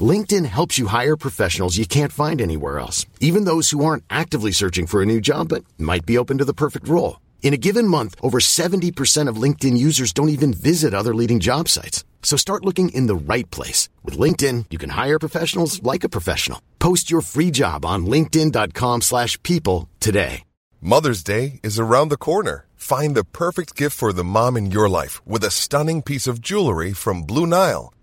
LinkedIn helps you hire professionals you can't find anywhere else, even those who aren't actively searching for a new job but might be open to the perfect role. In a given month, over 70% of LinkedIn users don't even visit other leading job sites. So start looking in the right place. With LinkedIn, you can hire professionals like a professional. Post your free job on linkedin.com slash people today. Mother's Day is around the corner. Find the perfect gift for the mom in your life with a stunning piece of jewelry from Blue Nile.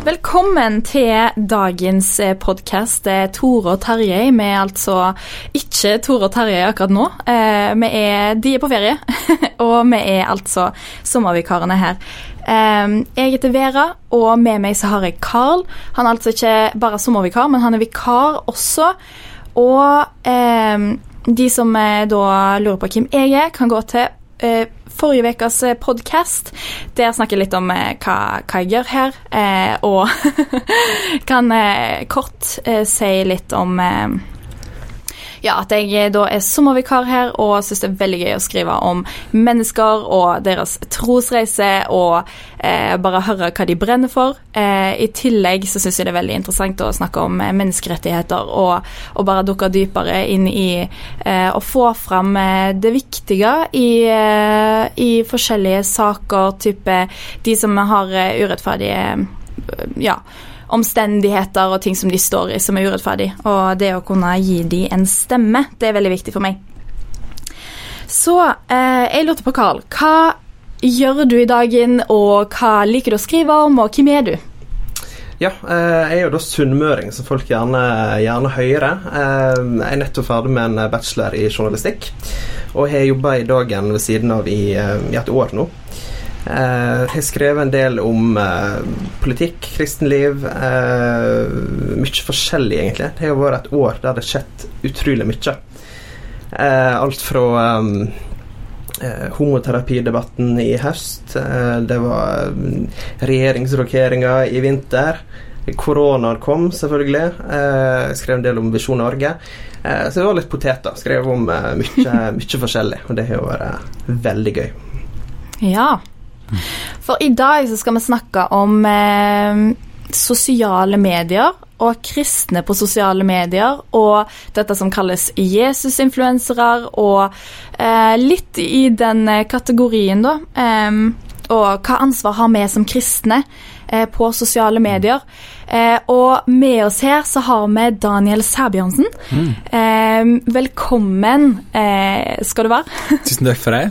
Velkommen til dagens podkast. Tore og Tarjei. Vi er altså ikke Tore og Tarjei akkurat nå. Eh, er, de er på ferie, og vi er altså sommervikarene her. Eh, jeg heter Vera, og med meg så har jeg Carl. Han er altså ikke bare sommervikar, men han er vikar også. Og eh, de som eh, da lurer på hvem jeg er, kan gå til eh, forrige ukas podkast. Der snakker jeg litt om eh, hva, hva, jeg gjør her, eh, og kan eh, kort eh, si litt om eh, ja, at jeg da er sommervikar her og syns det er veldig gøy å skrive om mennesker og deres trosreise og eh, bare høre hva de brenner for. Eh, I tillegg så syns jeg det er veldig interessant å snakke om eh, menneskerettigheter og, og, bare dukke dypere inn i eh, å få fram eh, det viktige i, eh, i, forskjellige saker, type de som har urettferdige ja, omstendigheter og ting som de står i som er urettferdig. Og det å kunne gi de en stemme, det er veldig viktig for meg. Så eh, jeg lurte på, Carl, hva gjør du i dagen, og hva liker du å skrive om, og hvem er du? Ja, eh, jeg er jo da sunnmøring, som folk gjerne, gjerne hører. Eh, jeg er nettopp ferdig med en bachelor i journalistikk, og har jobba i dagen ved siden av i, eh, i et år nå. Jeg har skrevet en del om politikk, kristenliv. mye forskjellig, egentlig. Det har vært et år der det har skjedd utrolig mye. alt fra Eh, homoterapidebatten i høst. Eh, det var regjeringsrokeringer i vinter. Koronaen kom, selvfølgelig. Jeg skrev en del om Visjon Norge. Eh, så det var litt poteter. Skrev om eh, mye, mye, forskjellig, og det har vært veldig gøy. Ja. For i dag så skal vi snakke om eh, sosiale medier og kristne på sosiale medier, og dette som kalles Jesus-influensere, og eh, litt i den eh, kategorien, da. Eh, og hva ansvar har vi som kristne eh, på sosiale medier? Eh, og med oss her så har vi Daniel Sæbjørnsen. Mm. Eh, velkommen skal du være. Tusen takk for det.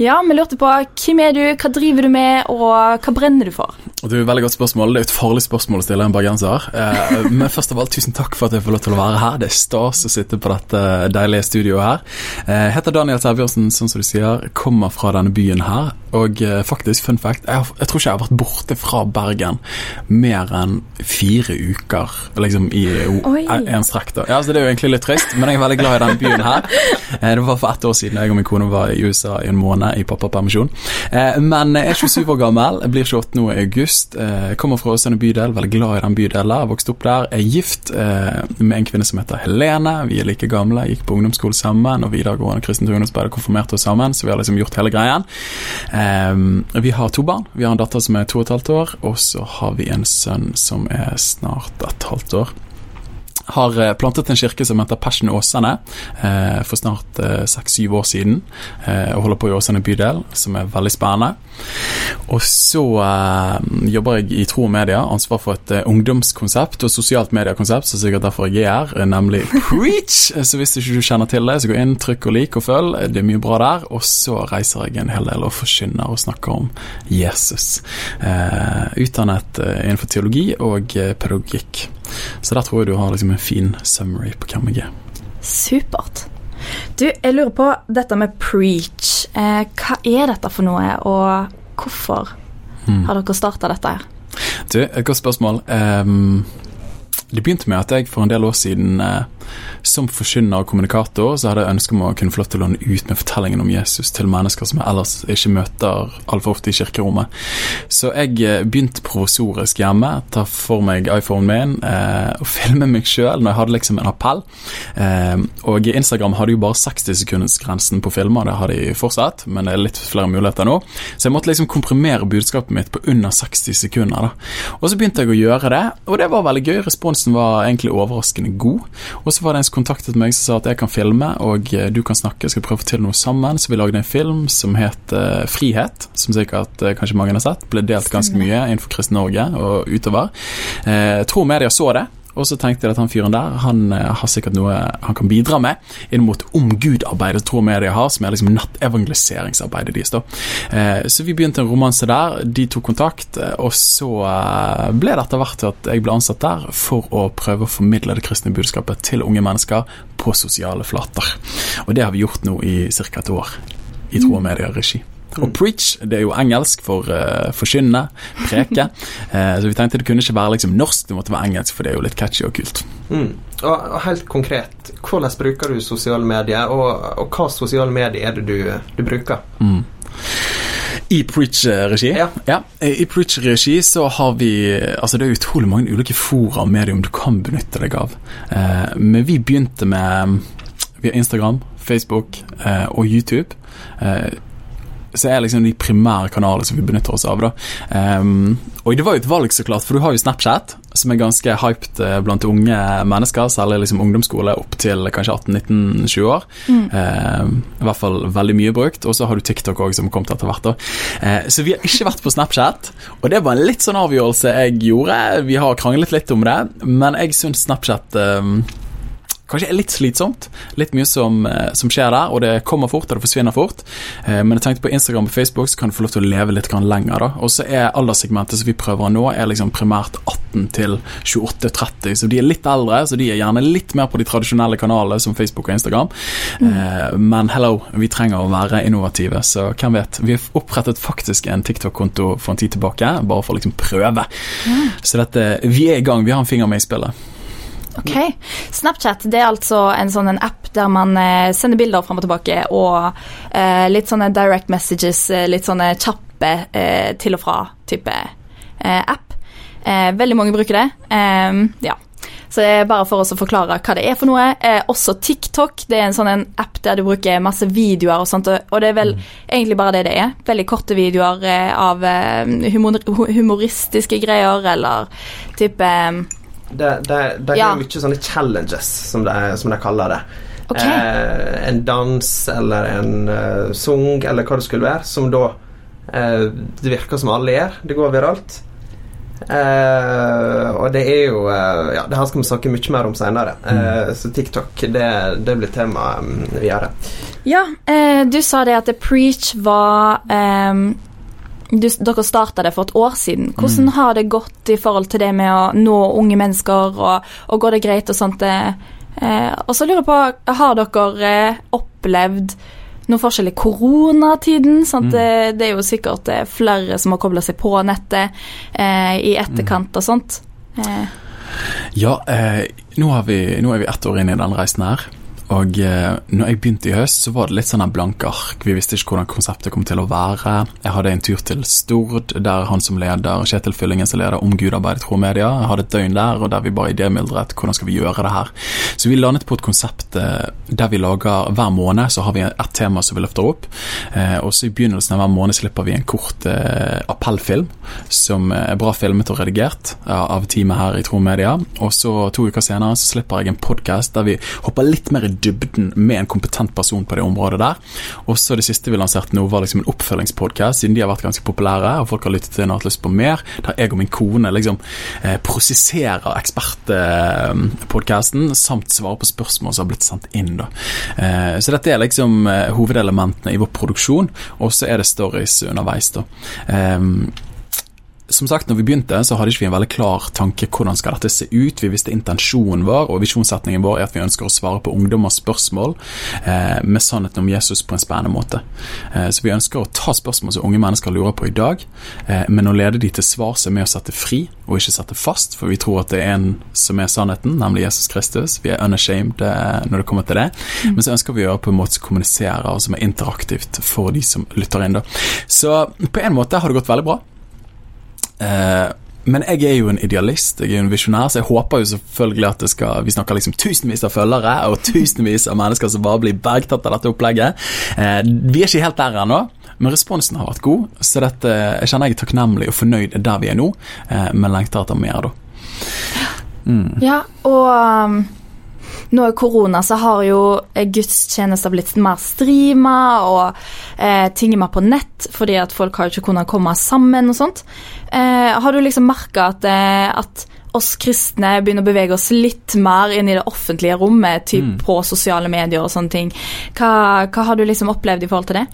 Ja, vi lurte på hvem er du, hva driver du med, og hva brenner du for? Det er et veldig godt spørsmål. Det er et farlig spørsmål å stille en bergenser. Eh, men først av alt, tusen takk for at jeg får lov til å være her. Det er stas å sitte på dette deilige studioet her. Eh, jeg heter Daniel Sæbjørnsen, som du sier, kommer fra denne byen her. Og eh, faktisk, fun fact, jeg, jeg, tror ikke jeg har vært borte fra Bergen mer enn fire uker liksom i en strekk. da. Ja, så Det er jo egentlig litt trist, men jeg er veldig glad i denne byen her. Det var for ett år siden jeg og min kone var i USA i en måned i pappapermisjon. Eh, men jeg er 27 år gammel, jeg blir 28 nå i august. Eh, kommer fra Åsane bydel, veldig glad i den bydelen. Har vokst opp der. Er gift eh, med en kvinne som heter Helene. Vi er like gamle, gikk på ungdomsskole sammen og videregående kristent ungdomsarbeid konfirmerte oss sammen, så vi har liksom gjort hele greien. Vi har to barn. Vi har en datter som er to og et halvt år, og så har vi en sønn som er snart et halvt år har eh, plantet en kirke som heter Passion Åsane eh, for snart seks-syv år siden. Eh, og holder på i Åsane bydel, som er veldig spennende. Og så eh, jobber jeg i Tro og Media, ansvar for et eh, ungdomskonsept og sosialt mediekonsept, så sikkert derfor jeg er her, nemlig Preach! Så hvis du ikke kjenner til det, så gå inn, trykk og lik og følg. Det er mye bra der. Og så reiser jeg en hel del og forkynner og snakker om Jesus. utdannet innenfor teologi og pedagogikk. Så der tror jeg du har liksom en fin summary på hvem jeg er. Supert. Du, jeg lurer på dette med preach. Eh, hva er dette for noe, og hvorfor mm. har dere starta dette her? Du, et godt spørsmål. Um, det begynte med at jeg for en del år siden uh, som forkynner og kommunikator så hadde jeg ønske om å kunne få lov til å låne ut med fortellingen om Jesus til mennesker som jeg ellers ikke møter altfor ofte i kirkerommet. Så jeg eh, begynte provisorisk hjemme, ta for meg iPhonen min eh, og filme meg sjøl når jeg hadde liksom en appell. Eh, og Instagram hadde jo bare 60-sekundersgrensen på filmer, det har de fortsatt, men det er litt flere muligheter nå. Så jeg måtte liksom komprimere budskapet mitt på under 60 sekunder. da. Og så begynte jeg å gjøre det, og det var veldig gøy. Responsen var egentlig overraskende god. Og så var det en som kontaktet meg som sa at jeg kan filme og eh, du kan snakke, jeg skal prøve å få til noe sammen. Så vi lagde en film som het uh, Frihet, som sikkert uh, kanskje mange har sett. Ble delt ganske mye innenfor Kristen Norge og utover. Uh, tror media så det. Og så tenkte jeg at han fyren der han har sikkert noe han kan bidra med inn mot om Gud-arbeidet tror media har, som er liksom nattevangeliseringsarbeidet deres. da. Eh, så vi begynte en romanse der. De tok kontakt, og så eh, ble det etter hvert at jeg ble ansatt der for å prøve å formidle det kristne budskapet til unge mennesker på sosiale flater. Og det har vi gjort nå i ca. et år i tro og media-regi. Og mm. preach det er jo engelsk for uh, forkynne, preke. uh, så vi tenkte det kunne ikke være liksom norsk, det måtte være engelsk, for det er jo litt catchy og kult. Mm. Og, og, helt konkret, hvordan bruker du sosiale medier, og, og hva sosiale medier er det du, du bruker? Mm. I Preach-regi? Ja. ja. I Preach-regi så har vi Altså, det er utrolig mange ulike fora og medium du kan benytte deg av. Eh, men vi begynte med via Instagram, Facebook eh, og YouTube. Eh, så er liksom de primære kanalene som vi benytter oss av. da. Um, og det var jo et valg, så klart, for du har jo Snapchat, som er ganske hyped eh, blant unge mennesker, særlig liksom ungdomsskole opp til kanskje 18-19-20 år. Mm. Um, I hvert fall veldig mye brukt. Og så har du TikTok òg, som har kommet etter hvert. Uh, så vi har ikke vært på Snapchat, og det var en litt sånn avgjørelse jeg gjorde. Vi har kranglet litt om det, men jeg syns Snapchat um, kanskje er litt slitsomt. Litt mye som, eh, som, skjer der, og det kommer fort, og det forsvinner fort. Eh, men jeg tenkte på Instagram og Facebook så kan du få lov til å leve litt lenger. da. Og så er alderssegmentet som vi prøver nå, er liksom primært 18 til 28-30. Så de er litt eldre, så de er gjerne litt mer på de tradisjonelle kanalene som Facebook og Instagram. Mm. Men hello, vi trenger å være innovative, så hvem vet. Vi har opprettet faktisk en TikTok-konto for en tid tilbake, bare for å liksom prøve. Mm. Så dette, vi er i gang, vi har en finger med i spillet. Ok. Snapchat det er altså en sånn en app der man eh, sender bilder fram og tilbake, og eh, litt sånne direct messages, eh, litt sånne kjappe eh, til og fra-type eh, app. Eh, veldig mange bruker det. ja. Så det er bare for oss å forklare hva det er for noe. også TikTok. Det er en sånn en app der du bruker masse videoer og sånt, og det er vel mm. egentlig bare det det er. Veldig korte videoer av humor humoristiske greier eller type det, det, det ja. er mye sånne challenges, som de, som de kaller det. Okay. Eh, en dans eller en uh, sung eller hva det skulle være, som da eh, Det virker som alle gjør. Det går viralt. Eh, og det er jo eh, Ja, det her skal vi snakke mye mer om senere. Mm. Eh, så TikTok, det, det blir tema um, videre. Ja, du sa det at The Preach var um du, dere starta det for et år siden. Hvordan mm. har det gått i forhold til det med å nå unge mennesker, og, og går det greit og sånt? Eh, og så lurer jeg på, har dere eh, opplevd noe forskjell i koronatiden? Mm. Det, det, er jo sikkert eh, flere som har kobla seg på nettet eh, i etterkant og sånt. Eh. Ja, eh, nå, vi, nå, er vi ett år inn i den reisen her. Og eh, når jeg begynte i høst, så var det litt sånn en blanke ark. Vi visste ikke hvordan konseptet kom til å være. Jeg hadde en tur til Stord, der han som leder, Kjetil Fyllingen som leder om Gudarbeid Tro Media, jeg hadde et døgn der, og der vi bare idémyldret hvordan skal vi gjøre det her. Så vi landet på et konsept eh, der vi lager hver måned, så har vi ett tema som vi løfter opp. Eh, og så i begynnelsen av hver måned slipper vi en kort appellfilm, som er bra filmet og redigert av teamet her i Tro Media. Og så to uker senere så slipper jeg en podkast der vi hopper litt mer i dybden med en kompetent person på det området der. Og så det siste vi lanserte nå, var liksom en oppfølgingspodkast, siden de har vært ganske populære, og folk har lyttet til den og hatt lyst på mer. Der jeg og min kone liksom eh, prosesserer ekspertpodkasten, samt svarer på spørsmål som har blitt sendt inn. da. Eh, så dette er liksom eh, hovedelementene i vår produksjon, og så er det stories underveis. da. Eh, som sagt, når vi begynte, så hadde ikke vi en veldig klar tanke hvordan skal dette se ut. Vi visste intensjonen vår, og visjonssetningen vår er at vi ønsker å svare på ungdommers spørsmål eh, med sannheten om Jesus på en spennende måte. Eh, så vi ønsker å ta spørsmål som unge mennesker lurer på i dag, eh, men å lede de til svar som er med å sette fri, og ikke sette fast, for vi tror at det er en som er sannheten, nemlig Jesus Kristus. Vi er unashamed eh, når det kommer til det. Mm. Men så ønsker vi å gjøre på en måte som kommuniserer, og som er interaktivt for de som lytter inn. da. Så på en måte har det gått veldig bra. Eh, men jeg er jo en idealist, jeg er jo en visjonær, så jeg håper jo selvfølgelig at det skal Vi snakker liksom tusenvis av følgere og tusenvis av mennesker som bare blir bergtatt av dette opplegget. Eh, vi er ikke helt der ennå. Men responsen har vært god, så dette, jeg kjenner jeg er takknemlig og fornøyd der vi er nå, eh, men lengter etter mer, da. Mm. Ja, og um, nå i korona så har jo gudstjenester blitt mer streama, og eh, ting er mer på nett fordi at folk har ikke kunnet komme sammen og sånt. Eh, har du liksom merka at, eh, at, oss kristne begynner å bevege oss litt mer inn i det offentlige rommet, typ mm. på sosiale medier og sånne ting? Hva, hva har du liksom opplevd i forhold til det?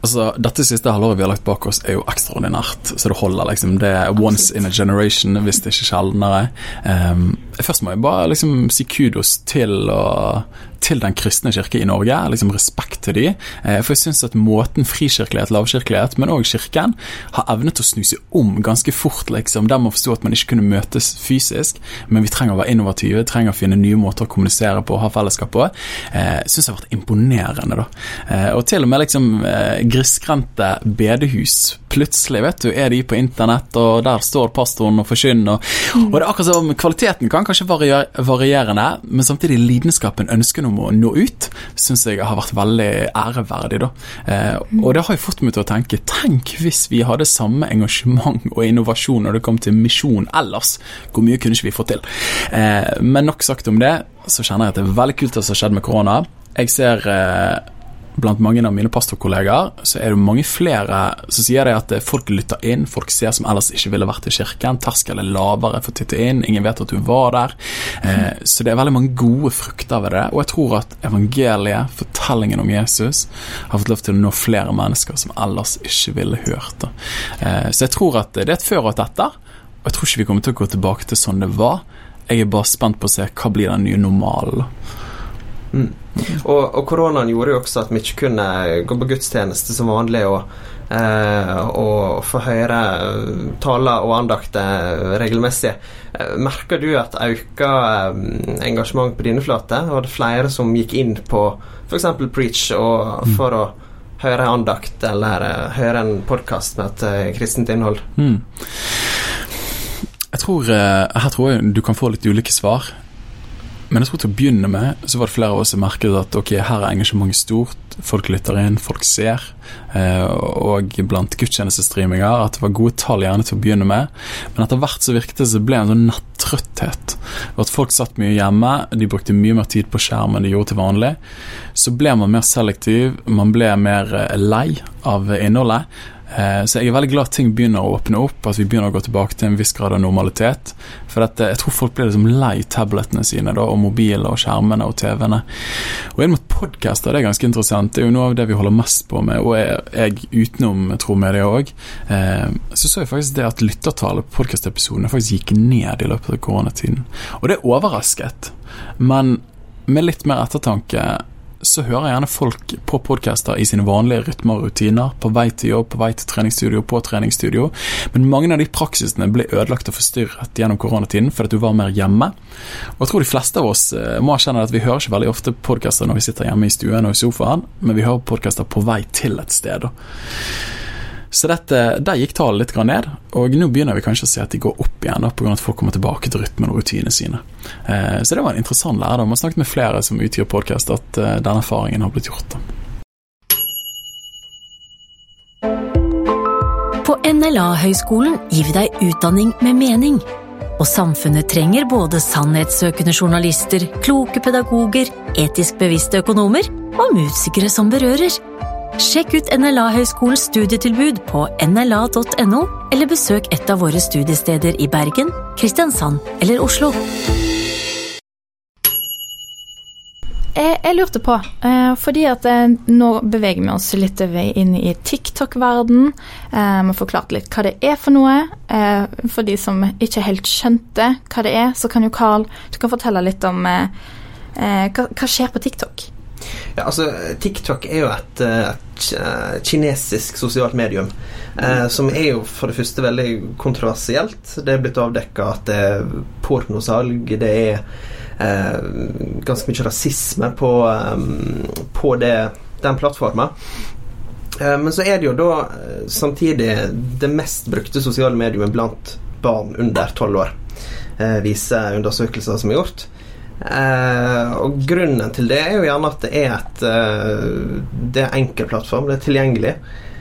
Altså, Dette siste halvåret vi har lagt bak oss, er jo ekstraordinært. Så det holder, liksom. Det er once in a generation, hvis det ikke sjeldnere. Um, først må jeg bare liksom si kudos til og til Den kristne kirke i Norge. liksom Respekt til de. Eh, for jeg syns at måten frikirkelighet, lavkirkelighet, men òg kirken, har evnet å snu seg om ganske fort. liksom, Der må forstå at man ikke kunne møtes fysisk, men vi trenger å være innovative, trenger å finne nye måter å kommunisere på og ha fellesskap på. Eh, syns jeg har vært imponerende, da. Eh, og til og med liksom eh, grisgrendte bedehus. Plutselig vet du, er de på internett, og der står pastoren og forkynner. Og, og det er akkurat som kvaliteten kan kanskje varierende, men samtidig lidenskapen, ønsket om å nå ut, syns jeg har vært veldig æreverdig. da. Eh, og det har jo fått meg til å tenke Tenk hvis vi hadde samme engasjement og innovasjon når det kom til misjon ellers. Hvor mye kunne ikke vi fått til? Eh, men nok sagt om det, så kjenner jeg at det er veldig kult det som har skjedd med korona. Jeg ser eh, blant mange av mine pastorkollegaer så er det mange flere som sier det at folk lytter inn, folk ser som ellers ikke ville vært i kirken. Terskelen er lavere for å titte inn, ingen vet at du var der. Eh, så det er veldig mange gode frukter ved det. Og jeg tror at evangeliet, fortellingen om Jesus, har fått lov til å nå flere mennesker som ellers ikke ville hørt. Eh, så jeg tror at det er et før og et etter, og jeg tror ikke vi kommer til å gå tilbake til sånn det var. Jeg er bare spent på å se hva blir den nye normalen. Mm. Og, og, koronaen gjorde jo også at vi ikke kunne gå på gudstjeneste som vanlig og, eh, og få høre taler og andakter regelmessig. Eh, merker du at auka eh, engasjement på dine flater? Var det flere som gikk inn på f.eks. Preach mm. for å høre andakt eller uh, høre en podkast med et kristent innhold? Mm. Jeg tror, Her tror jeg du kan få litt ulike svar. Men jeg tror til å begynne med så var det flere av oss som merket at ok, her er engasjementet stort. Folk lytter inn, folk ser. Eh, og blant gudstjenestestreaminger at det var gode tall gjerne til å begynne med. Men etter hvert så virket det som ble en sånn nattrøtthet. Og at folk satt mye hjemme, de brukte mye mer tid på skjerm enn de gjorde til vanlig. Så ble man mer selektiv, man ble mer eh, lei av innholdet. Eh, så jeg er veldig glad at ting begynner å åpne opp, at vi begynner å gå tilbake til en viss grad av normalitet. For dette, jeg tror folk blir liksom lei tabletene sine da, og mobilene og skjermene og TV-ene. Og inn mot podcaster, det er ganske interessant. Det er jo noe av det vi holder mest på med, og jeg, utenom tror media òg. Eh, så så jeg faktisk det at lyttertallet på podkastepisodene faktisk gikk ned i løpet av koronatiden. Og det overrasket, men med litt mer ettertanke så hører jeg gjerne folk på podcaster i sine vanlige rytmer og rutiner. På vei til jobb, på vei til treningsstudio, på treningsstudio. Men mange av de praksisene ble ødelagt og forstyrret gjennom koronatiden fordi du var mer hjemme. Og jeg tror de fleste av oss eh, må erkjenne at vi hører ikke veldig ofte podcaster når vi sitter hjemme i stuen og i sofaen, men vi hører podcaster på vei til et sted. Så dette, der gikk tallet litt ned, og nå begynner vi kanskje å se at de går opp igjen pga. at folk kommer tilbake til rytmen og rutinene sine. Eh, så det var en interessant lærdom. Vi har snakket med flere som utgjør podkast, at eh, denne erfaringen har blitt gjort. På NLA-høgskolen gir vi deg utdanning med mening. Og samfunnet trenger både sannhetssøkende journalister, kloke pedagoger, etisk bevisste økonomer og musikere som berører. Sjekk ut NLA-høgskolens studietilbud på nla.no, eller besøk et av våre studiesteder i Bergen, Kristiansand eller Oslo. Jeg, jeg lurte på, eh, fordi at eh, nå beveger vi oss litt over inn i TikTok-verden. Eh, vi har forklart litt hva det er for noe. Eh, for de som ikke helt skjønte hva det er, så kan jo Carl du kan fortelle litt om eh, eh, hva, hva skjer på TikTok. Ja, altså, TikTok er jo et, eh, et eh, kinesisk sosialt medium. Eh, som er jo for det første veldig kontroversielt. Det er blitt avdekka at det er pornosalg. Det er eh, ganske mye rasisme på, um, på det, den plattforma. Eh, men så er det jo da samtidig det mest brukte sosiale mediumet blant barn under tolv år, eh, viser undersøkelser som er gjort. Uh, og grunnen til det er jo gjerne at det er et eh, Det er enkel plattform, det er tilgjengelig.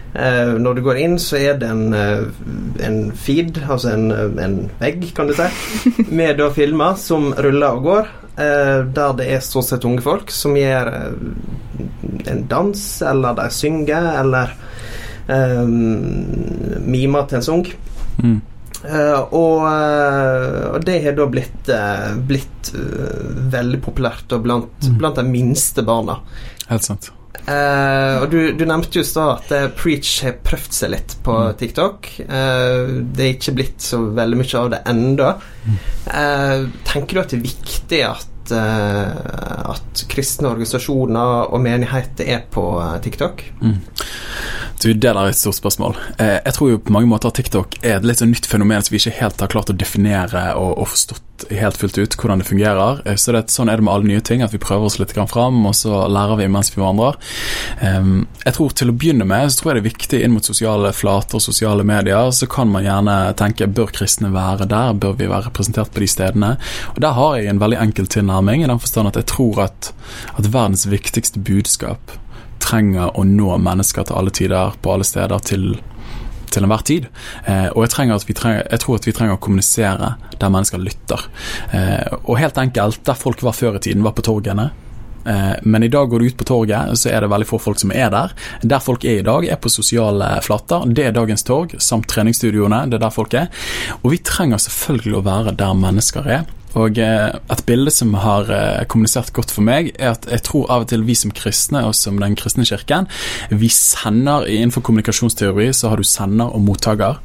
Eh, når du går inn, så er det en, en feed, altså en, en, vegg, kan du si, med da filmer som ruller og går, der det er stort sett unge folk som gjør en dans, eller de synger, eller mimer til en sang. Mm. Uh, og, uh, og, det har da blitt, uh, blitt veldig populært blant, mm. blant, de minste barna. Helt sant. og du, du, nevnte jo i stad at Preach har prøvd seg litt på mm. TikTok. det er ikke blitt så veldig mye av det ennå. Mm. tenker du at det er viktig at, at kristne organisasjoner og menigheter er på TikTok? Mm. Du, Det er et stort spørsmål. Eh, jeg tror jo på mange måter at TikTok er et litt sånn nytt fenomen som vi ikke helt har klart å definere og, og forstått helt fullt ut hvordan det fungerer. Eh, så det, Sånn er det med alle nye ting, at vi prøver oss litt fram, og så lærer vi mens vi vandrer. Ehm, jeg tror Til å begynne med så tror jeg det er viktig inn mot sosiale flater og sosiale medier. Så kan man gjerne tenke bør kristne være der, bør vi være representert på de stedene? Og Der har jeg en veldig enkel tilnærming, i den forstand at jeg tror at, at verdens viktigste budskap trenger å nå mennesker til alle tider, på alle steder, til, til enhver tid. Eh, og jeg, trenger jeg, tror at vi trenger å kommunisere der mennesker lytter. Eh, og helt enkelt, der folk var før i tiden, var på torgene. Eh, men i dag går du ut på torget, så er det veldig få folk som er der. Der folk er i dag, er på sosiale flater. Det er dagens torg, samt treningsstudioene. Det er der folk er. Og vi trenger selvfølgelig å være der mennesker er. Og eh, et bilde som har eh, kommunisert godt for meg, er at jeg tror av og til vi som kristne og som den kristne kirken, vi sender Innenfor kommunikasjonsteori så har du sender og mottaker,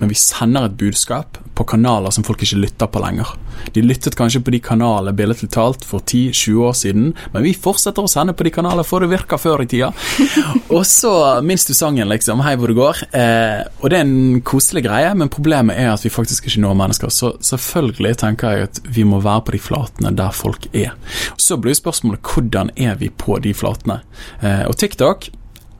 men vi sender et budskap på kanaler som folk ikke lytter på lenger. De lyttet kanskje på de kanalene billedlig talt for 10-20 år siden, men vi fortsetter å sende på de kanalene, for det virker før i tida. og så minst du sangen, liksom. Hei hvor det går. Eh, og det er en koselig greie, men problemet er at vi faktisk ikke når mennesker. Så selvfølgelig tenker jeg at vi må være på de flatene der folk er. Så blir spørsmålet hvordan er vi på de flatene? Eh, og TikTok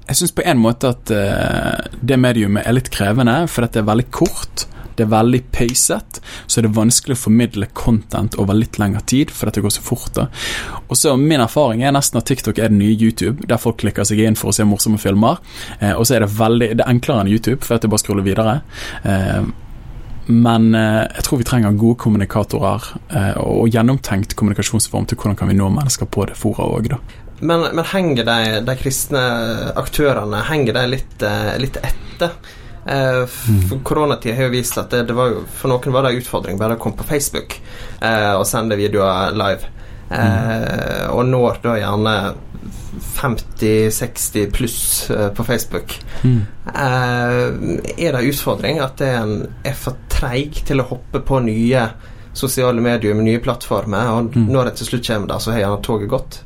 jeg syns på en måte at uh, det mediumet er litt krevende, for dette er veldig kort. Det er veldig pacet, så er det vanskelig å formidle content over litt lengre tid, for dette går så fort. da. Og så Min erfaring er nesten at TikTok er den nye YouTube, der folk klikker seg inn for å se morsomme filmer. Eh, og så er det veldig, det er enklere enn YouTube, for at det bare scroller videre. Eh, men eh, jeg tror vi trenger gode kommunikatorer eh, og gjennomtenkt kommunikasjonsform til hvordan kan vi nå mennesker på det fora òg, da. Men, men, henger de, de, kristne aktørene henger de litt, eh, litt etter? Eh, for Koronatida har jo vist at det, det, var jo, for noen var det en utfordring bare å komme på Facebook eh, og sende videoer live. Eh, og når da gjerne 50-60 pluss på Facebook. Mm. Eh, er det en utfordring at en er for treig til å hoppe på nye sosiale medier med nye plattformer, og mm. når det til slutt kommer der, så har gjerne toget gått?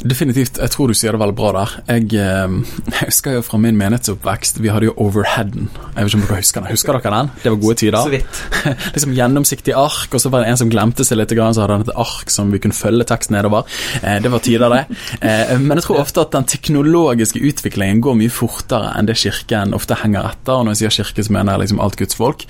Definitivt. Jeg tror du sier det veldig bra der. Jeg, eh, jeg husker jo fra min menighetsoppvekst Vi hadde jo Overheaden. Jeg vet ikke om dere husker den. Husker dere den? Det var gode tider. Så vidt. liksom Gjennomsiktig ark, og så var det en som glemte seg litt, så hadde han et ark som vi kunne følge teksten nedover. Eh, det var tider, det. Eh, men jeg tror ofte at den teknologiske utviklingen går mye fortere enn det kirken ofte henger etter. Og når jeg sier kirke, så mener jeg liksom alt Guds folk.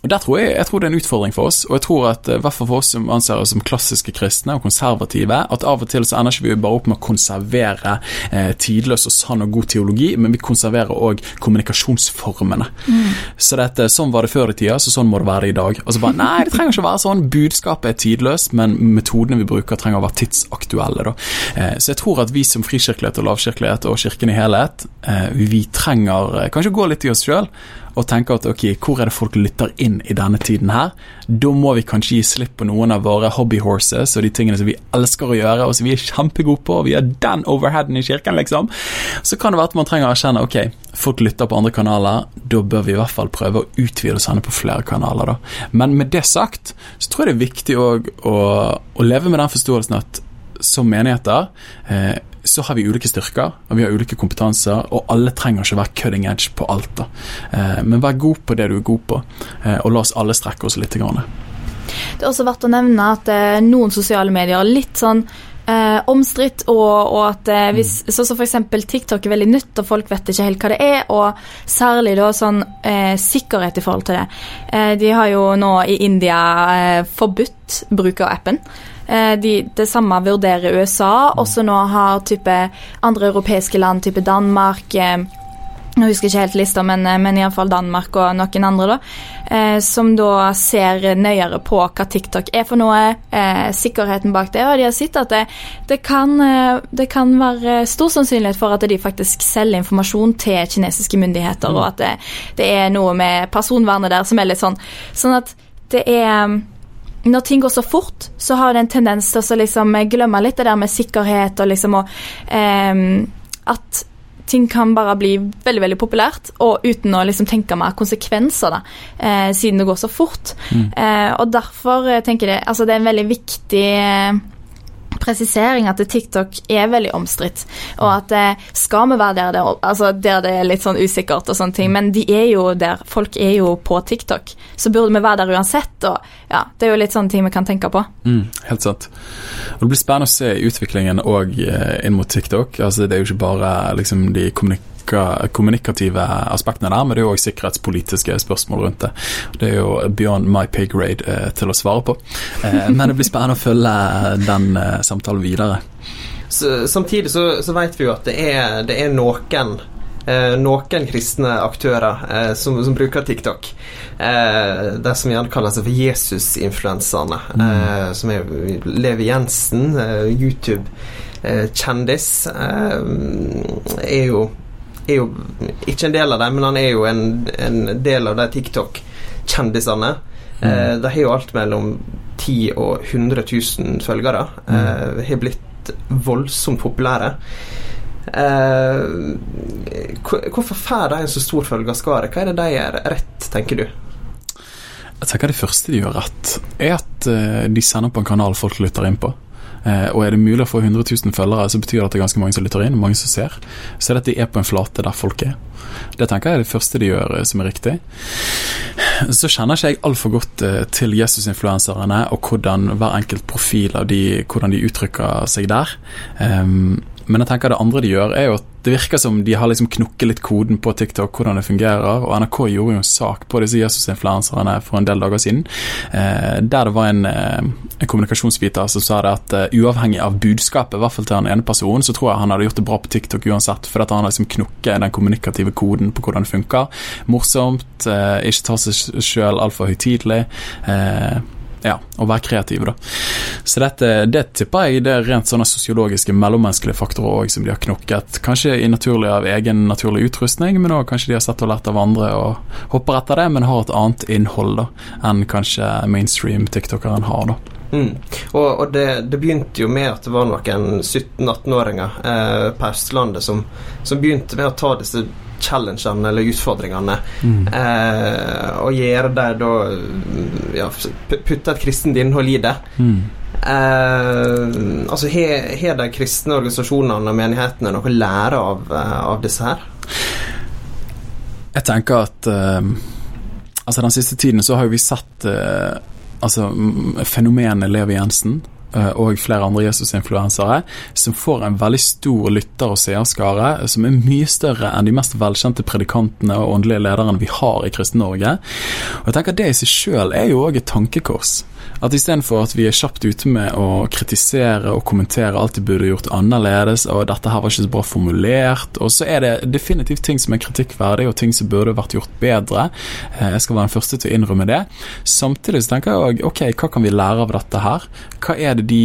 Og der tror jeg, jeg tror det er en utfordring for oss, og jeg tror at i hvert fall for oss som anser oss som klassiske kristne og konservative, at av og til så ender ikke vi bare opp med å konservere eh, tidløs og sann og god teologi, men vi konserverer òg kommunikasjonsformene. Mm. Så dette, sånn var det før i tida, så sånn må det være i dag. Og så bare Nei, det trenger ikke å være sånn. Budskapet er tidløst, men metodene vi bruker, trenger å være tidsaktuelle. Da. Eh, så jeg tror at vi som frikirkelighet og lavkirkelighet og Kirken i helhet, eh, vi trenger eh, kanskje gå litt i oss sjøl og tenker at ok, hvor er det folk lytter inn i denne tiden her? Da må vi kanskje gi slipp på noen av våre hobbyhorses og de tingene som vi elsker å gjøre, og som vi er kjempegode på, og vi har den overheaden i kirken, liksom. Så kan det være at man trenger å erkjenne ok, folk lytter på andre kanaler, da bør vi i hvert fall prøve å utvide og sende på flere kanaler, da. Men med det sagt, så tror jeg det er viktig òg å, å leve med den forståelsen at som menigheter eh, så har vi ulike styrker og vi har ulike kompetanser, og alle trenger ikke være cutting edge på alt. da. Eh, men vær god på det du er god på, eh, og la oss alle strekke oss litt. Grann. Det er også verdt å nevne at noen sosiale medier er litt sånn eh, omstridt, og, og, at eh, hvis, mm. Sånn som f.eks. TikTok er veldig nytt, og folk vet ikke helt hva det er, og særlig da sånn eh, sikkerhet i forhold til det. Eh, de har jo nå i India eh, forbudt bruk av appen. Eh, de, det samme vurderer USA. Også nå har type andre europeiske land, type Danmark eh, jeg husker ikke helt lista, men, eh, men iallfall Danmark og noen andre, da. Som da ser nøyere på hva TikTok er for noe, sikkerheten bak det. Og de har sett at det, det, kan, det, kan, være stor sannsynlighet for at de faktisk selger informasjon til kinesiske myndigheter, mm. og at det, det, er noe med personvernet der som er litt sånn Sånn at det er når ting går så fort, så har det en tendens til å liksom glemme litt det der med sikkerhet og liksom og eh, At ting kan bare bli veldig veldig populært, og uten å liksom tenke mer konsekvenser, da, eh, siden det går så fort. Mm. Eh, og derfor eh, tenker jeg altså det er en veldig viktig eh, presisering at TikTok er veldig omstridt, og at eh, skal vi være der det, altså der det er litt sånn usikkert og sånne ting, men de er jo der. Folk er jo på TikTok, så burde vi være der uansett. og ja, Det er jo litt sånne ting vi kan tenke på. Mm, helt sant. Og Det blir spennende å se utviklingen òg eh, inn mot TikTok. altså Det er jo ikke bare liksom de kommunik kommunikative aspektene der, men det er jo òg sikkerhetspolitiske spørsmål rundt det. Det er jo beyond my pay grade eh, til å svare på. Eh, men det blir spennende å følge den eh, samtalen videre. Så, samtidig så, så vet vi jo at det er, det er noen eh, noen kristne aktører eh, som, som, bruker TikTok. Eh, det som gjerne kaller seg for Jesus-influenserne. Eh, som er Levi Jensen, YouTube-kjendis, er jo er jo ikke en del av dem, men han er jo en, en del av de TikTok-kjendisene. Mm. Eh, de har jo alt mellom 10 og 100 000 følgere. Mm. Eh, har blitt voldsomt populære. Eh, hvorfor får de en så stor følgerskare? Hva er det de gjør rett, tenker du? Jeg tenker Det første de gjør rett, er at uh, de sender på en kanal folk lytter inn på. Eh, og er det mulig å få 100 000 følgere, så betyr det at det er ganske mange som lytter inn, mange som ser. Så er det at de er på en flate der folk er. Det tenker jeg er det første de gjør eh, som er riktig. Så kjenner ikke jeg altfor godt eh, til Jesus-influenserne og hvordan hver enkelt profil av de, hvordan de uttrykker seg der. Um, men jeg tenker det andre de gjør, er jo at det virker som de har liksom knukket litt koden på TikTok, hvordan det fungerer. Og NRK gjorde jo en sak på disse Jesus-influenserne for en del dager siden, eh, der det var en, eh, en kommunikasjonsviter som sa det at uh, uavhengig av budskapet, i hvert fall til den ene personen, så tror jeg han hadde gjort det bra på TikTok uansett, for at han har liksom knukket den kommunikative koden på hvordan det funker. Morsomt, eh, ikke ta seg sjøl altfor høytidelig. Uh, ja, og være kreativ, da. Så dette, det tipper jeg det er rent sånne sosiologiske, mellommenneskelige faktorer òg som de har knokket. Kanskje i naturlig av egen naturlig utrustning, men òg kanskje de har sett og lært av andre og hopper etter det, men har et annet innhold da, enn kanskje mainstream tiktokeren har. da. Mm. Og, og det, det, begynte jo med at det var noen 17-18-åringer eh, på Østlandet som, som begynte med å ta disse challengene eller utfordringene. Mm. Eh, og gjøre det da ja, Putte et kristent innhold i det. Mm. Eh, altså, Har de kristne organisasjonene og menighetene noe å lære av, eh, av disse her? Jeg tenker at eh, Altså Den siste tiden så har jo vi sett uh, altså, fenomenet Levi Jensen og flere andre Jesus-influensere som får en veldig stor lytter- og seerskare, som er mye større enn de mest velkjente predikantene og åndelige lederne vi har i Kristen-Norge. Og jeg tenker Det i seg sjøl er jo òg et tankekors. At istedenfor at vi er kjapt ute med å kritisere og kommentere alt de burde gjort annerledes, og dette her var ikke så bra formulert, og så er det definitivt ting som er kritikkverdig, og ting som burde vært gjort bedre. Eh, jeg skal være den første til å innrømme det. Samtidig så tenker jeg òg ok, hva kan vi lære av dette her? Hva er det de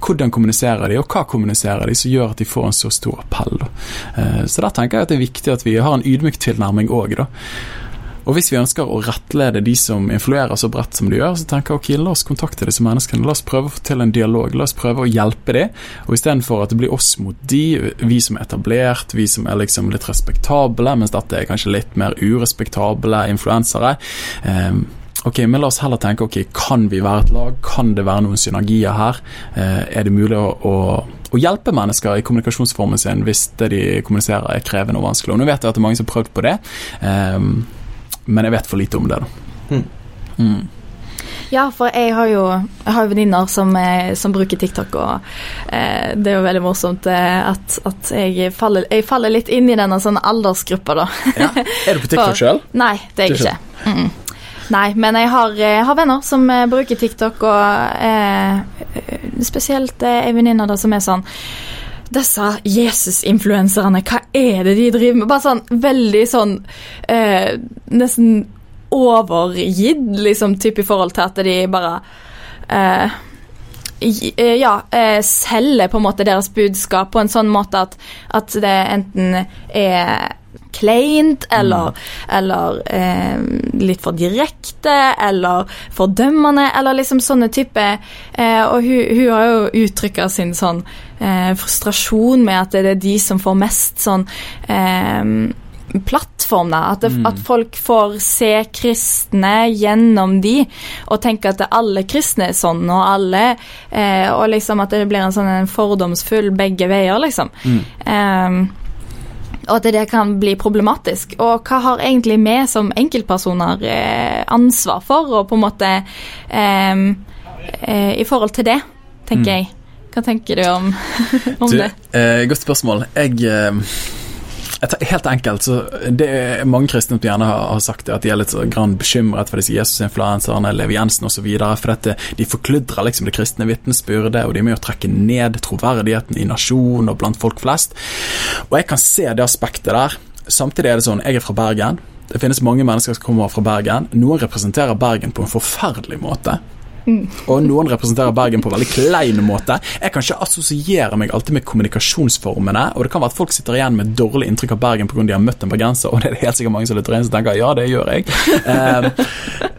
Hvordan kommuniserer de, og hva kommuniserer de som gjør at de får en så stor appell? Eh, så der tenker jeg at det er viktig at vi har en ydmyk tilnærming òg, da. Og hvis vi ønsker å rettlede de som influerer så bredt som de gjør, så tenker jeg ok, la oss kontakte disse menneskene. La oss prøve å få til en dialog. La oss prøve å hjelpe dem. Og istedenfor at det blir oss mot de, vi som er etablert, vi som er liksom litt respektable, mens dette er kanskje litt mer urespektable influensere. Um, Ok, men La oss heller tenke ok, kan vi være et lag, kan det være noen synergier her? Eh, er det mulig å, å, å, hjelpe mennesker i kommunikasjonsformen sin hvis det de kommuniserer er krevende og vanskelig? Og Nå vet jeg at det er mange som har prøvd på det. Eh, men jeg vet for lite om det. da. Mm. Mm. Ja, for jeg har jo, jeg har venninner som, eh, som, bruker TikTok, og eh, det er jo veldig morsomt eh, at, at jeg, faller, jeg, faller, litt inn i denne sånn aldersgruppa, da. Ja. Er du på TikTok sjøl? Nei, det er jeg ikke. Mm Nei, men jeg har, jeg har, venner som eh, bruker TikTok, og eh, spesielt eh, ei venninne som er sånn disse Jesus-influenserne, hva er det de driver med? Bare sånn veldig sånn eh, Nesten overgitt, liksom, type i forhold til at de bare eh ja, eh, selger på en måte deres budskap på en sånn måte at, at det enten er kleint, eller, mm. eller eh, litt for direkte, eller fordømmende, eller liksom sånne type eh, Og hun, hun, har jo uttrykka sin sånn eh, frustrasjon med at det er de som får mest sånn eh, plattform, da. At, det, mm. at, folk får se kristne gjennom de, og tenke at alle kristne er sånn, og alle eh, Og liksom at det blir en sånn en fordomsfull begge veier, liksom. Mm. Um, og at det kan bli problematisk. Og hva har egentlig vi som enkeltpersoner eh, ansvar for, og på en måte eh, eh, I forhold til det, tenker mm. jeg. Hva tenker du om, om du, det? Eh, godt spørsmål. Jeg eh, Helt enkelt, så det er mange kristne som gjerne har sagt det, at de er litt grann bekymret for disse Jesus-influenserne, Levi Jensen osv. For at de forkludrer liksom det kristne vitnesbyrdet, og de er med å trekke ned troverdigheten i nasjonen og blant folk flest. Og jeg kan se det aspektet der. Samtidig er det sånn, jeg er fra Bergen. Det finnes mange mennesker som kommer fra Bergen. Noen representerer Bergen på en forferdelig måte. Og noen representerer Bergen på en veldig klein måte. Jeg kan ikke assosiere meg alltid med kommunikasjonsformene, og det kan være at folk sitter igjen med dårlig inntrykk av Bergen pga. de har møtt en bergenser, og det er det helt sikkert mange som lytter inn som tenker ja, det gjør jeg. Eh,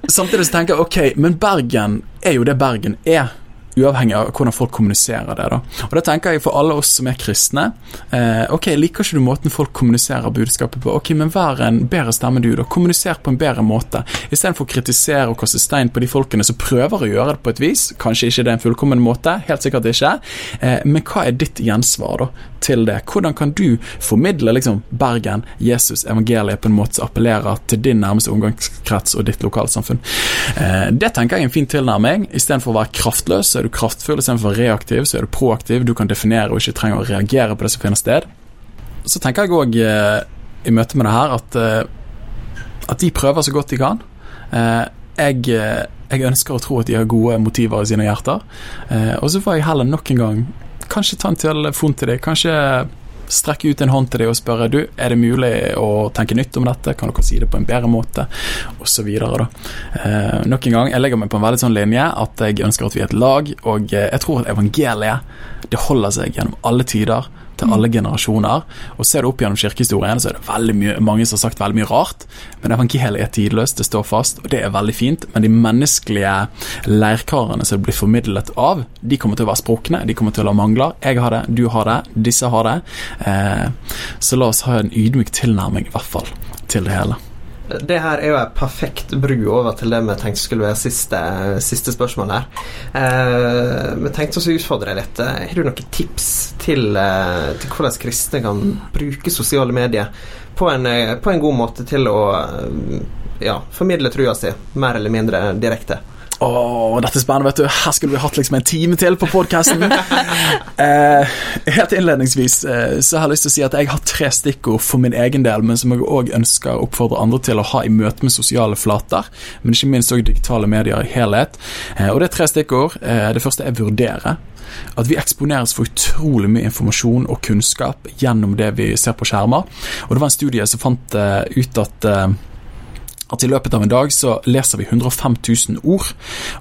samtidig så tenker jeg ok, men Bergen er jo det Bergen er uavhengig av hvordan folk kommuniserer det. da. Og da tenker jeg For alle oss som er kristne eh, ok, Liker ikke du måten folk kommuniserer budskapet på? Ok, men Vær en bedre stemme, du. da. Kommuniser på en bedre måte. Istedenfor å kritisere og kaste stein på de folkene som prøver å gjøre det på et vis. Kanskje ikke det er en fullkommen måte, helt sikkert ikke. Eh, men hva er ditt gjensvar da til det? Hvordan kan du formidle liksom Bergen, Jesus, evangeliet på en måte som appellerer til din nærmeste omgangskrets og ditt lokalsamfunn? Eh, det tenker jeg er en fin tilnærming. Istedenfor å være kraftløs er du kraftfull, istedenfor reaktiv, så er du proaktiv. Du kan definere og ikke trenger å reagere på det som finner sted. Så tenker jeg òg eh, i møte med det her at, eh, at de prøver så godt de kan. Eh, jeg, jeg, ønsker å tro at de har gode motiver i sine hjerter. Og så får jeg heller nok en gang kanskje ta en telefon til dem. Kanskje strekke ut en hånd til deg og spørre du, er det mulig å tenke nytt om dette, kan dere si det på en bedre måte, osv. Eh, nok en gang, jeg legger meg på en veldig sånn linje at jeg ønsker at vi er et lag, og eh, jeg tror at evangeliet det holder seg gjennom alle tider til alle generasjoner. Og Ser du opp gjennom kirkehistorien, så er det veldig mye, mange som har sagt veldig mye rart. Men evangeliet er tidløst, det står fast, og det er veldig fint. Men de menneskelige leirkarene som det blir formidlet av, de kommer til å være sprukne, de kommer til å ha mangler. Jeg har det, du har det, disse har det. Eh, så la oss ha en ydmyk tilnærming, i hvert fall, til det hele. Det her er jo en perfekt bru over til det vi tenkte skulle være siste, siste spørsmål her. Eh, vi tenkte oss å utfordre deg litt. Eh, har du noen tips til, eh, til hvordan kristne kan bruke sosiale medier på en, eh, på en god måte til å ja, formidle trua si, mer eller mindre direkte? Åh, dette er spennende, vet du. Her skulle vi hatt liksom en time til på podkasten. eh, helt innledningsvis eh, så har jeg lyst til å si at jeg har tre stikkord for min egen del, men som jeg òg ønsker å oppfordre andre til å ha i møte med sosiale flater, men ikke minst òg digitale medier i helhet. Eh, og det er tre stikkord. Eh, det første er vurdere. At vi eksponeres for utrolig mye informasjon og kunnskap gjennom det vi ser på skjermer. Og det var en studie som fant uh, ut at uh, at i løpet av en dag så leser vi 105 000 ord.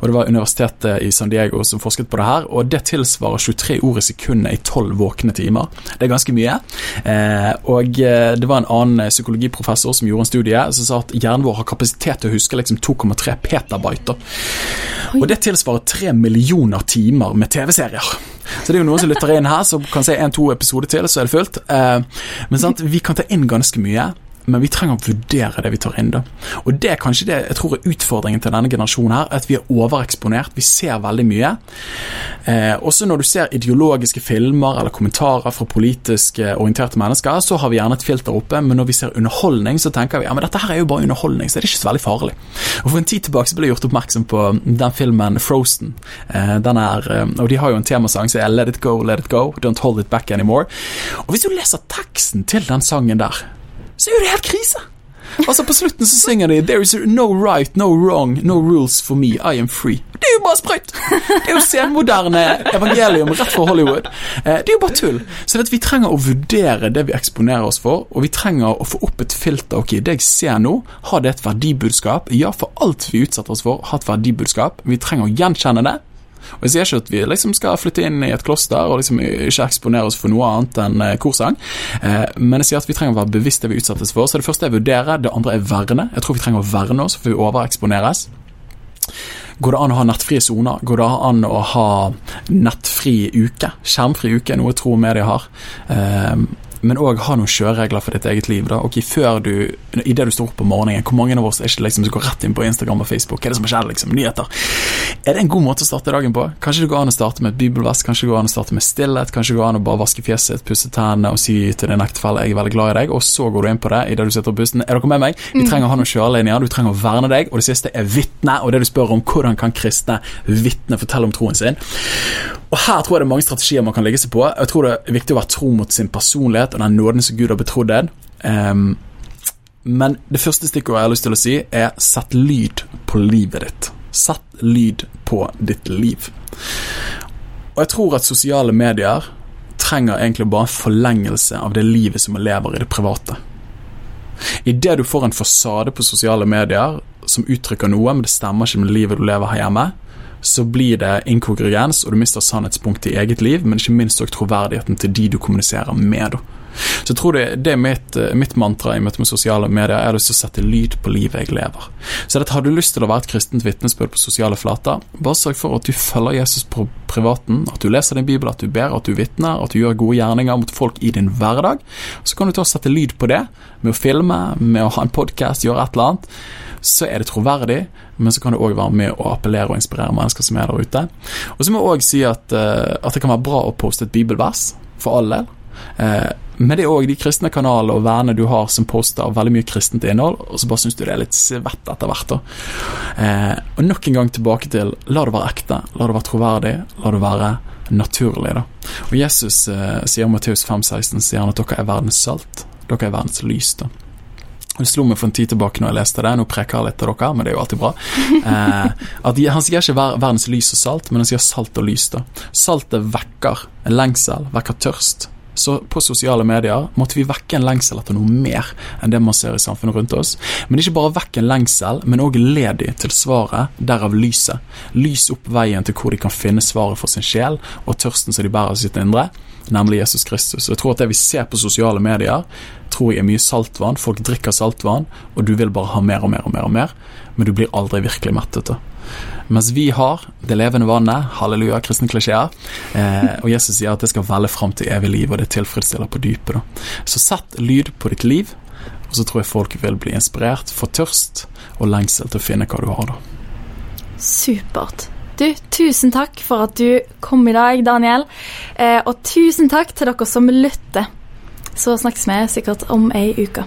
og Det var Universitetet i San Diego som forsket på det her, og det tilsvarer 23 ord i sekundet i 12 våkne timer. Det er ganske mye. Eh, og eh, Det var en annen psykologiprofessor som gjorde en studie som sa at hjernen vår har kapasitet til å huske liksom 2,3 petabyte. Og det tilsvarer 3 millioner timer med TV-serier. Så det er jo noen som lytter inn her, som kan se en-to episoder til, så er det fullt. Eh, men sant, vi kan ta inn ganske mye men vi trenger å vurdere det vi tar inn. da. Og Det er kanskje det jeg tror er utfordringen til denne generasjonen. her, At vi er overeksponert. Vi ser veldig mye. Eh, også når du ser ideologiske filmer eller kommentarer fra politisk orienterte mennesker, så har vi gjerne et filter oppe, men når vi ser underholdning, så tenker vi ja, men dette her er jo bare underholdning, så er det ikke så veldig farlig. Og For en tid tilbake så ble jeg gjort oppmerksom på den filmen Frozen. Eh, den er, eh, og De har jo en temasang som er Let it go, let it go, don't hold it back anymore. Og Hvis du leser teksten til den sangen der så er jo det helt krise. Altså På slutten så synger de 'There is no right, no wrong, no rules for me, I am free'. Det er jo bare sprøyt! Det er jo senmoderne evangelium rett fra Hollywood. Eh, det er jo bare tull. Så vi trenger å vurdere det vi eksponerer oss for, og vi trenger å få opp et filter. Ok, det jeg ser nå, har det et verdibudskap? Ja, for alt vi utsetter oss for, har et verdibudskap. Vi trenger å gjenkjenne det, og Jeg sier ikke at vi liksom skal flytte inn i et kloster og liksom ikke eksponere oss for noe annet enn eh, korsang, eh, men jeg sier at vi trenger å være bevisst det vi utsettes for. Så Det første er vurdere, det andre er verne. Jeg tror vi trenger å verne oss, for vi overeksponeres. Går det an å ha nettfrie soner? Går det an å ha nettfri uke? Skjermfri uke, er noe jeg tror media har. Men òg ha noen kjøreregler for ditt eget liv. da. Ok, før du, Idet du står opp om morgenen, hvor mange av oss er ikke liksom som går rett inn på Instagram og Facebook? Hva er det som skjer? liksom, Nyheter. Er det en god måte å starte dagen på? Kanskje det går an å starte med et bibelvest, kanskje det går an å starte med stillhet, kanskje det går an å bare vaske fjeset, pusse tennene og si til din ektefelle 'jeg er veldig glad i deg', og så går du inn på det idet du sitter på bussen. Er dere med meg? Vi trenger å ha noen kjørelinjer, du trenger å verne deg, og det siste er vitne, og det du spør om hvordan kan kristne vitne fortelle om troen sin. Og Her tror jeg det er mange strategier man kan legge seg på. Jeg tror det er viktig å være tro mot sin personlighet og den nåden som Gud har betrodd deg. Um, men det første stikkordet jeg har lyst til å si, er sett lyd på livet ditt. Sett lyd på ditt liv. Og jeg tror at sosiale medier trenger egentlig bare en forlengelse av det livet som lever i det private. Idet du får en fasade på sosiale medier som uttrykker noe, men det stemmer ikke med livet du lever her hjemme, så blir det inkongruens, og du mister sannhetspunktet i eget liv, men ikke minst også troverdigheten til de du kommuniserer med. Så jeg tror det, det er mitt, eh, mitt, mantra i møte med sosiale medier, er å sette lyd på livet jeg lever. Så dette, Har du lyst til å være et kristent vitnesbyrd på sosiale flater, bare sørg for at du følger Jesus på privaten, at du leser din bibel, at du ber, at du vitner, at du gjør gode gjerninger mot folk i din hverdag. Så kan du ta og sette lyd på det med å filme, med å ha en podkast, gjøre et eller annet så er det troverdig, men så kan det òg være med å appellere og inspirere mennesker som er der ute. Og så må jeg òg si at, uh, at, det kan være bra å poste et bibelvers, for all del. Uh, men det er òg de kristne kanalene og vennene du har som poster veldig mye kristent innhold, og så bare syns du det er litt svett etter hvert. da. Uh, og nok en gang tilbake til la det være ekte, la det være troverdig, la det være naturlig. da. Og Jesus sier om Matteus 5,16 sier han at dere er verdens salt, dere er verdens lys. da. Det slo meg for en tid tilbake når jeg leste det. Nå preker jeg litt til dere, men det er jo alltid bra. Eh, at Han sier ikke verdens lys og salt, men han sier salt og lys. da. Saltet vekker en lengsel, vekker tørst. Så på sosiale medier måtte vi vekke en lengsel etter noe mer enn det man ser i samfunnet rundt oss. Men ikke bare vekke en lengsel, men òg ledig til svaret, derav lyset. Lys opp veien til hvor de kan finne svaret for sin sjel og tørsten som de bærer i sitt indre, nemlig Jesus Kristus. Og jeg tror at det vi ser på sosiale medier, tror jeg er mye saltvann. Folk drikker saltvann, og du vil bare ha mer og mer og mer, og mer men du blir aldri virkelig mettet. Mens vi har det levende vannet, halleluja, kristne klisjeer, eh, og Jesus sier at det skal velle fram til evig liv, og det tilfredsstiller på dypet. Så sett lyd på ditt liv, Og så tror jeg folk vil bli inspirert, få tørst og lengsel til å finne hva du har, da. Supert. Du, tusen takk for at du kom i dag, Daniel. Eh, og tusen takk til dere som lytter. Så snakkes vi sikkert om ei uke.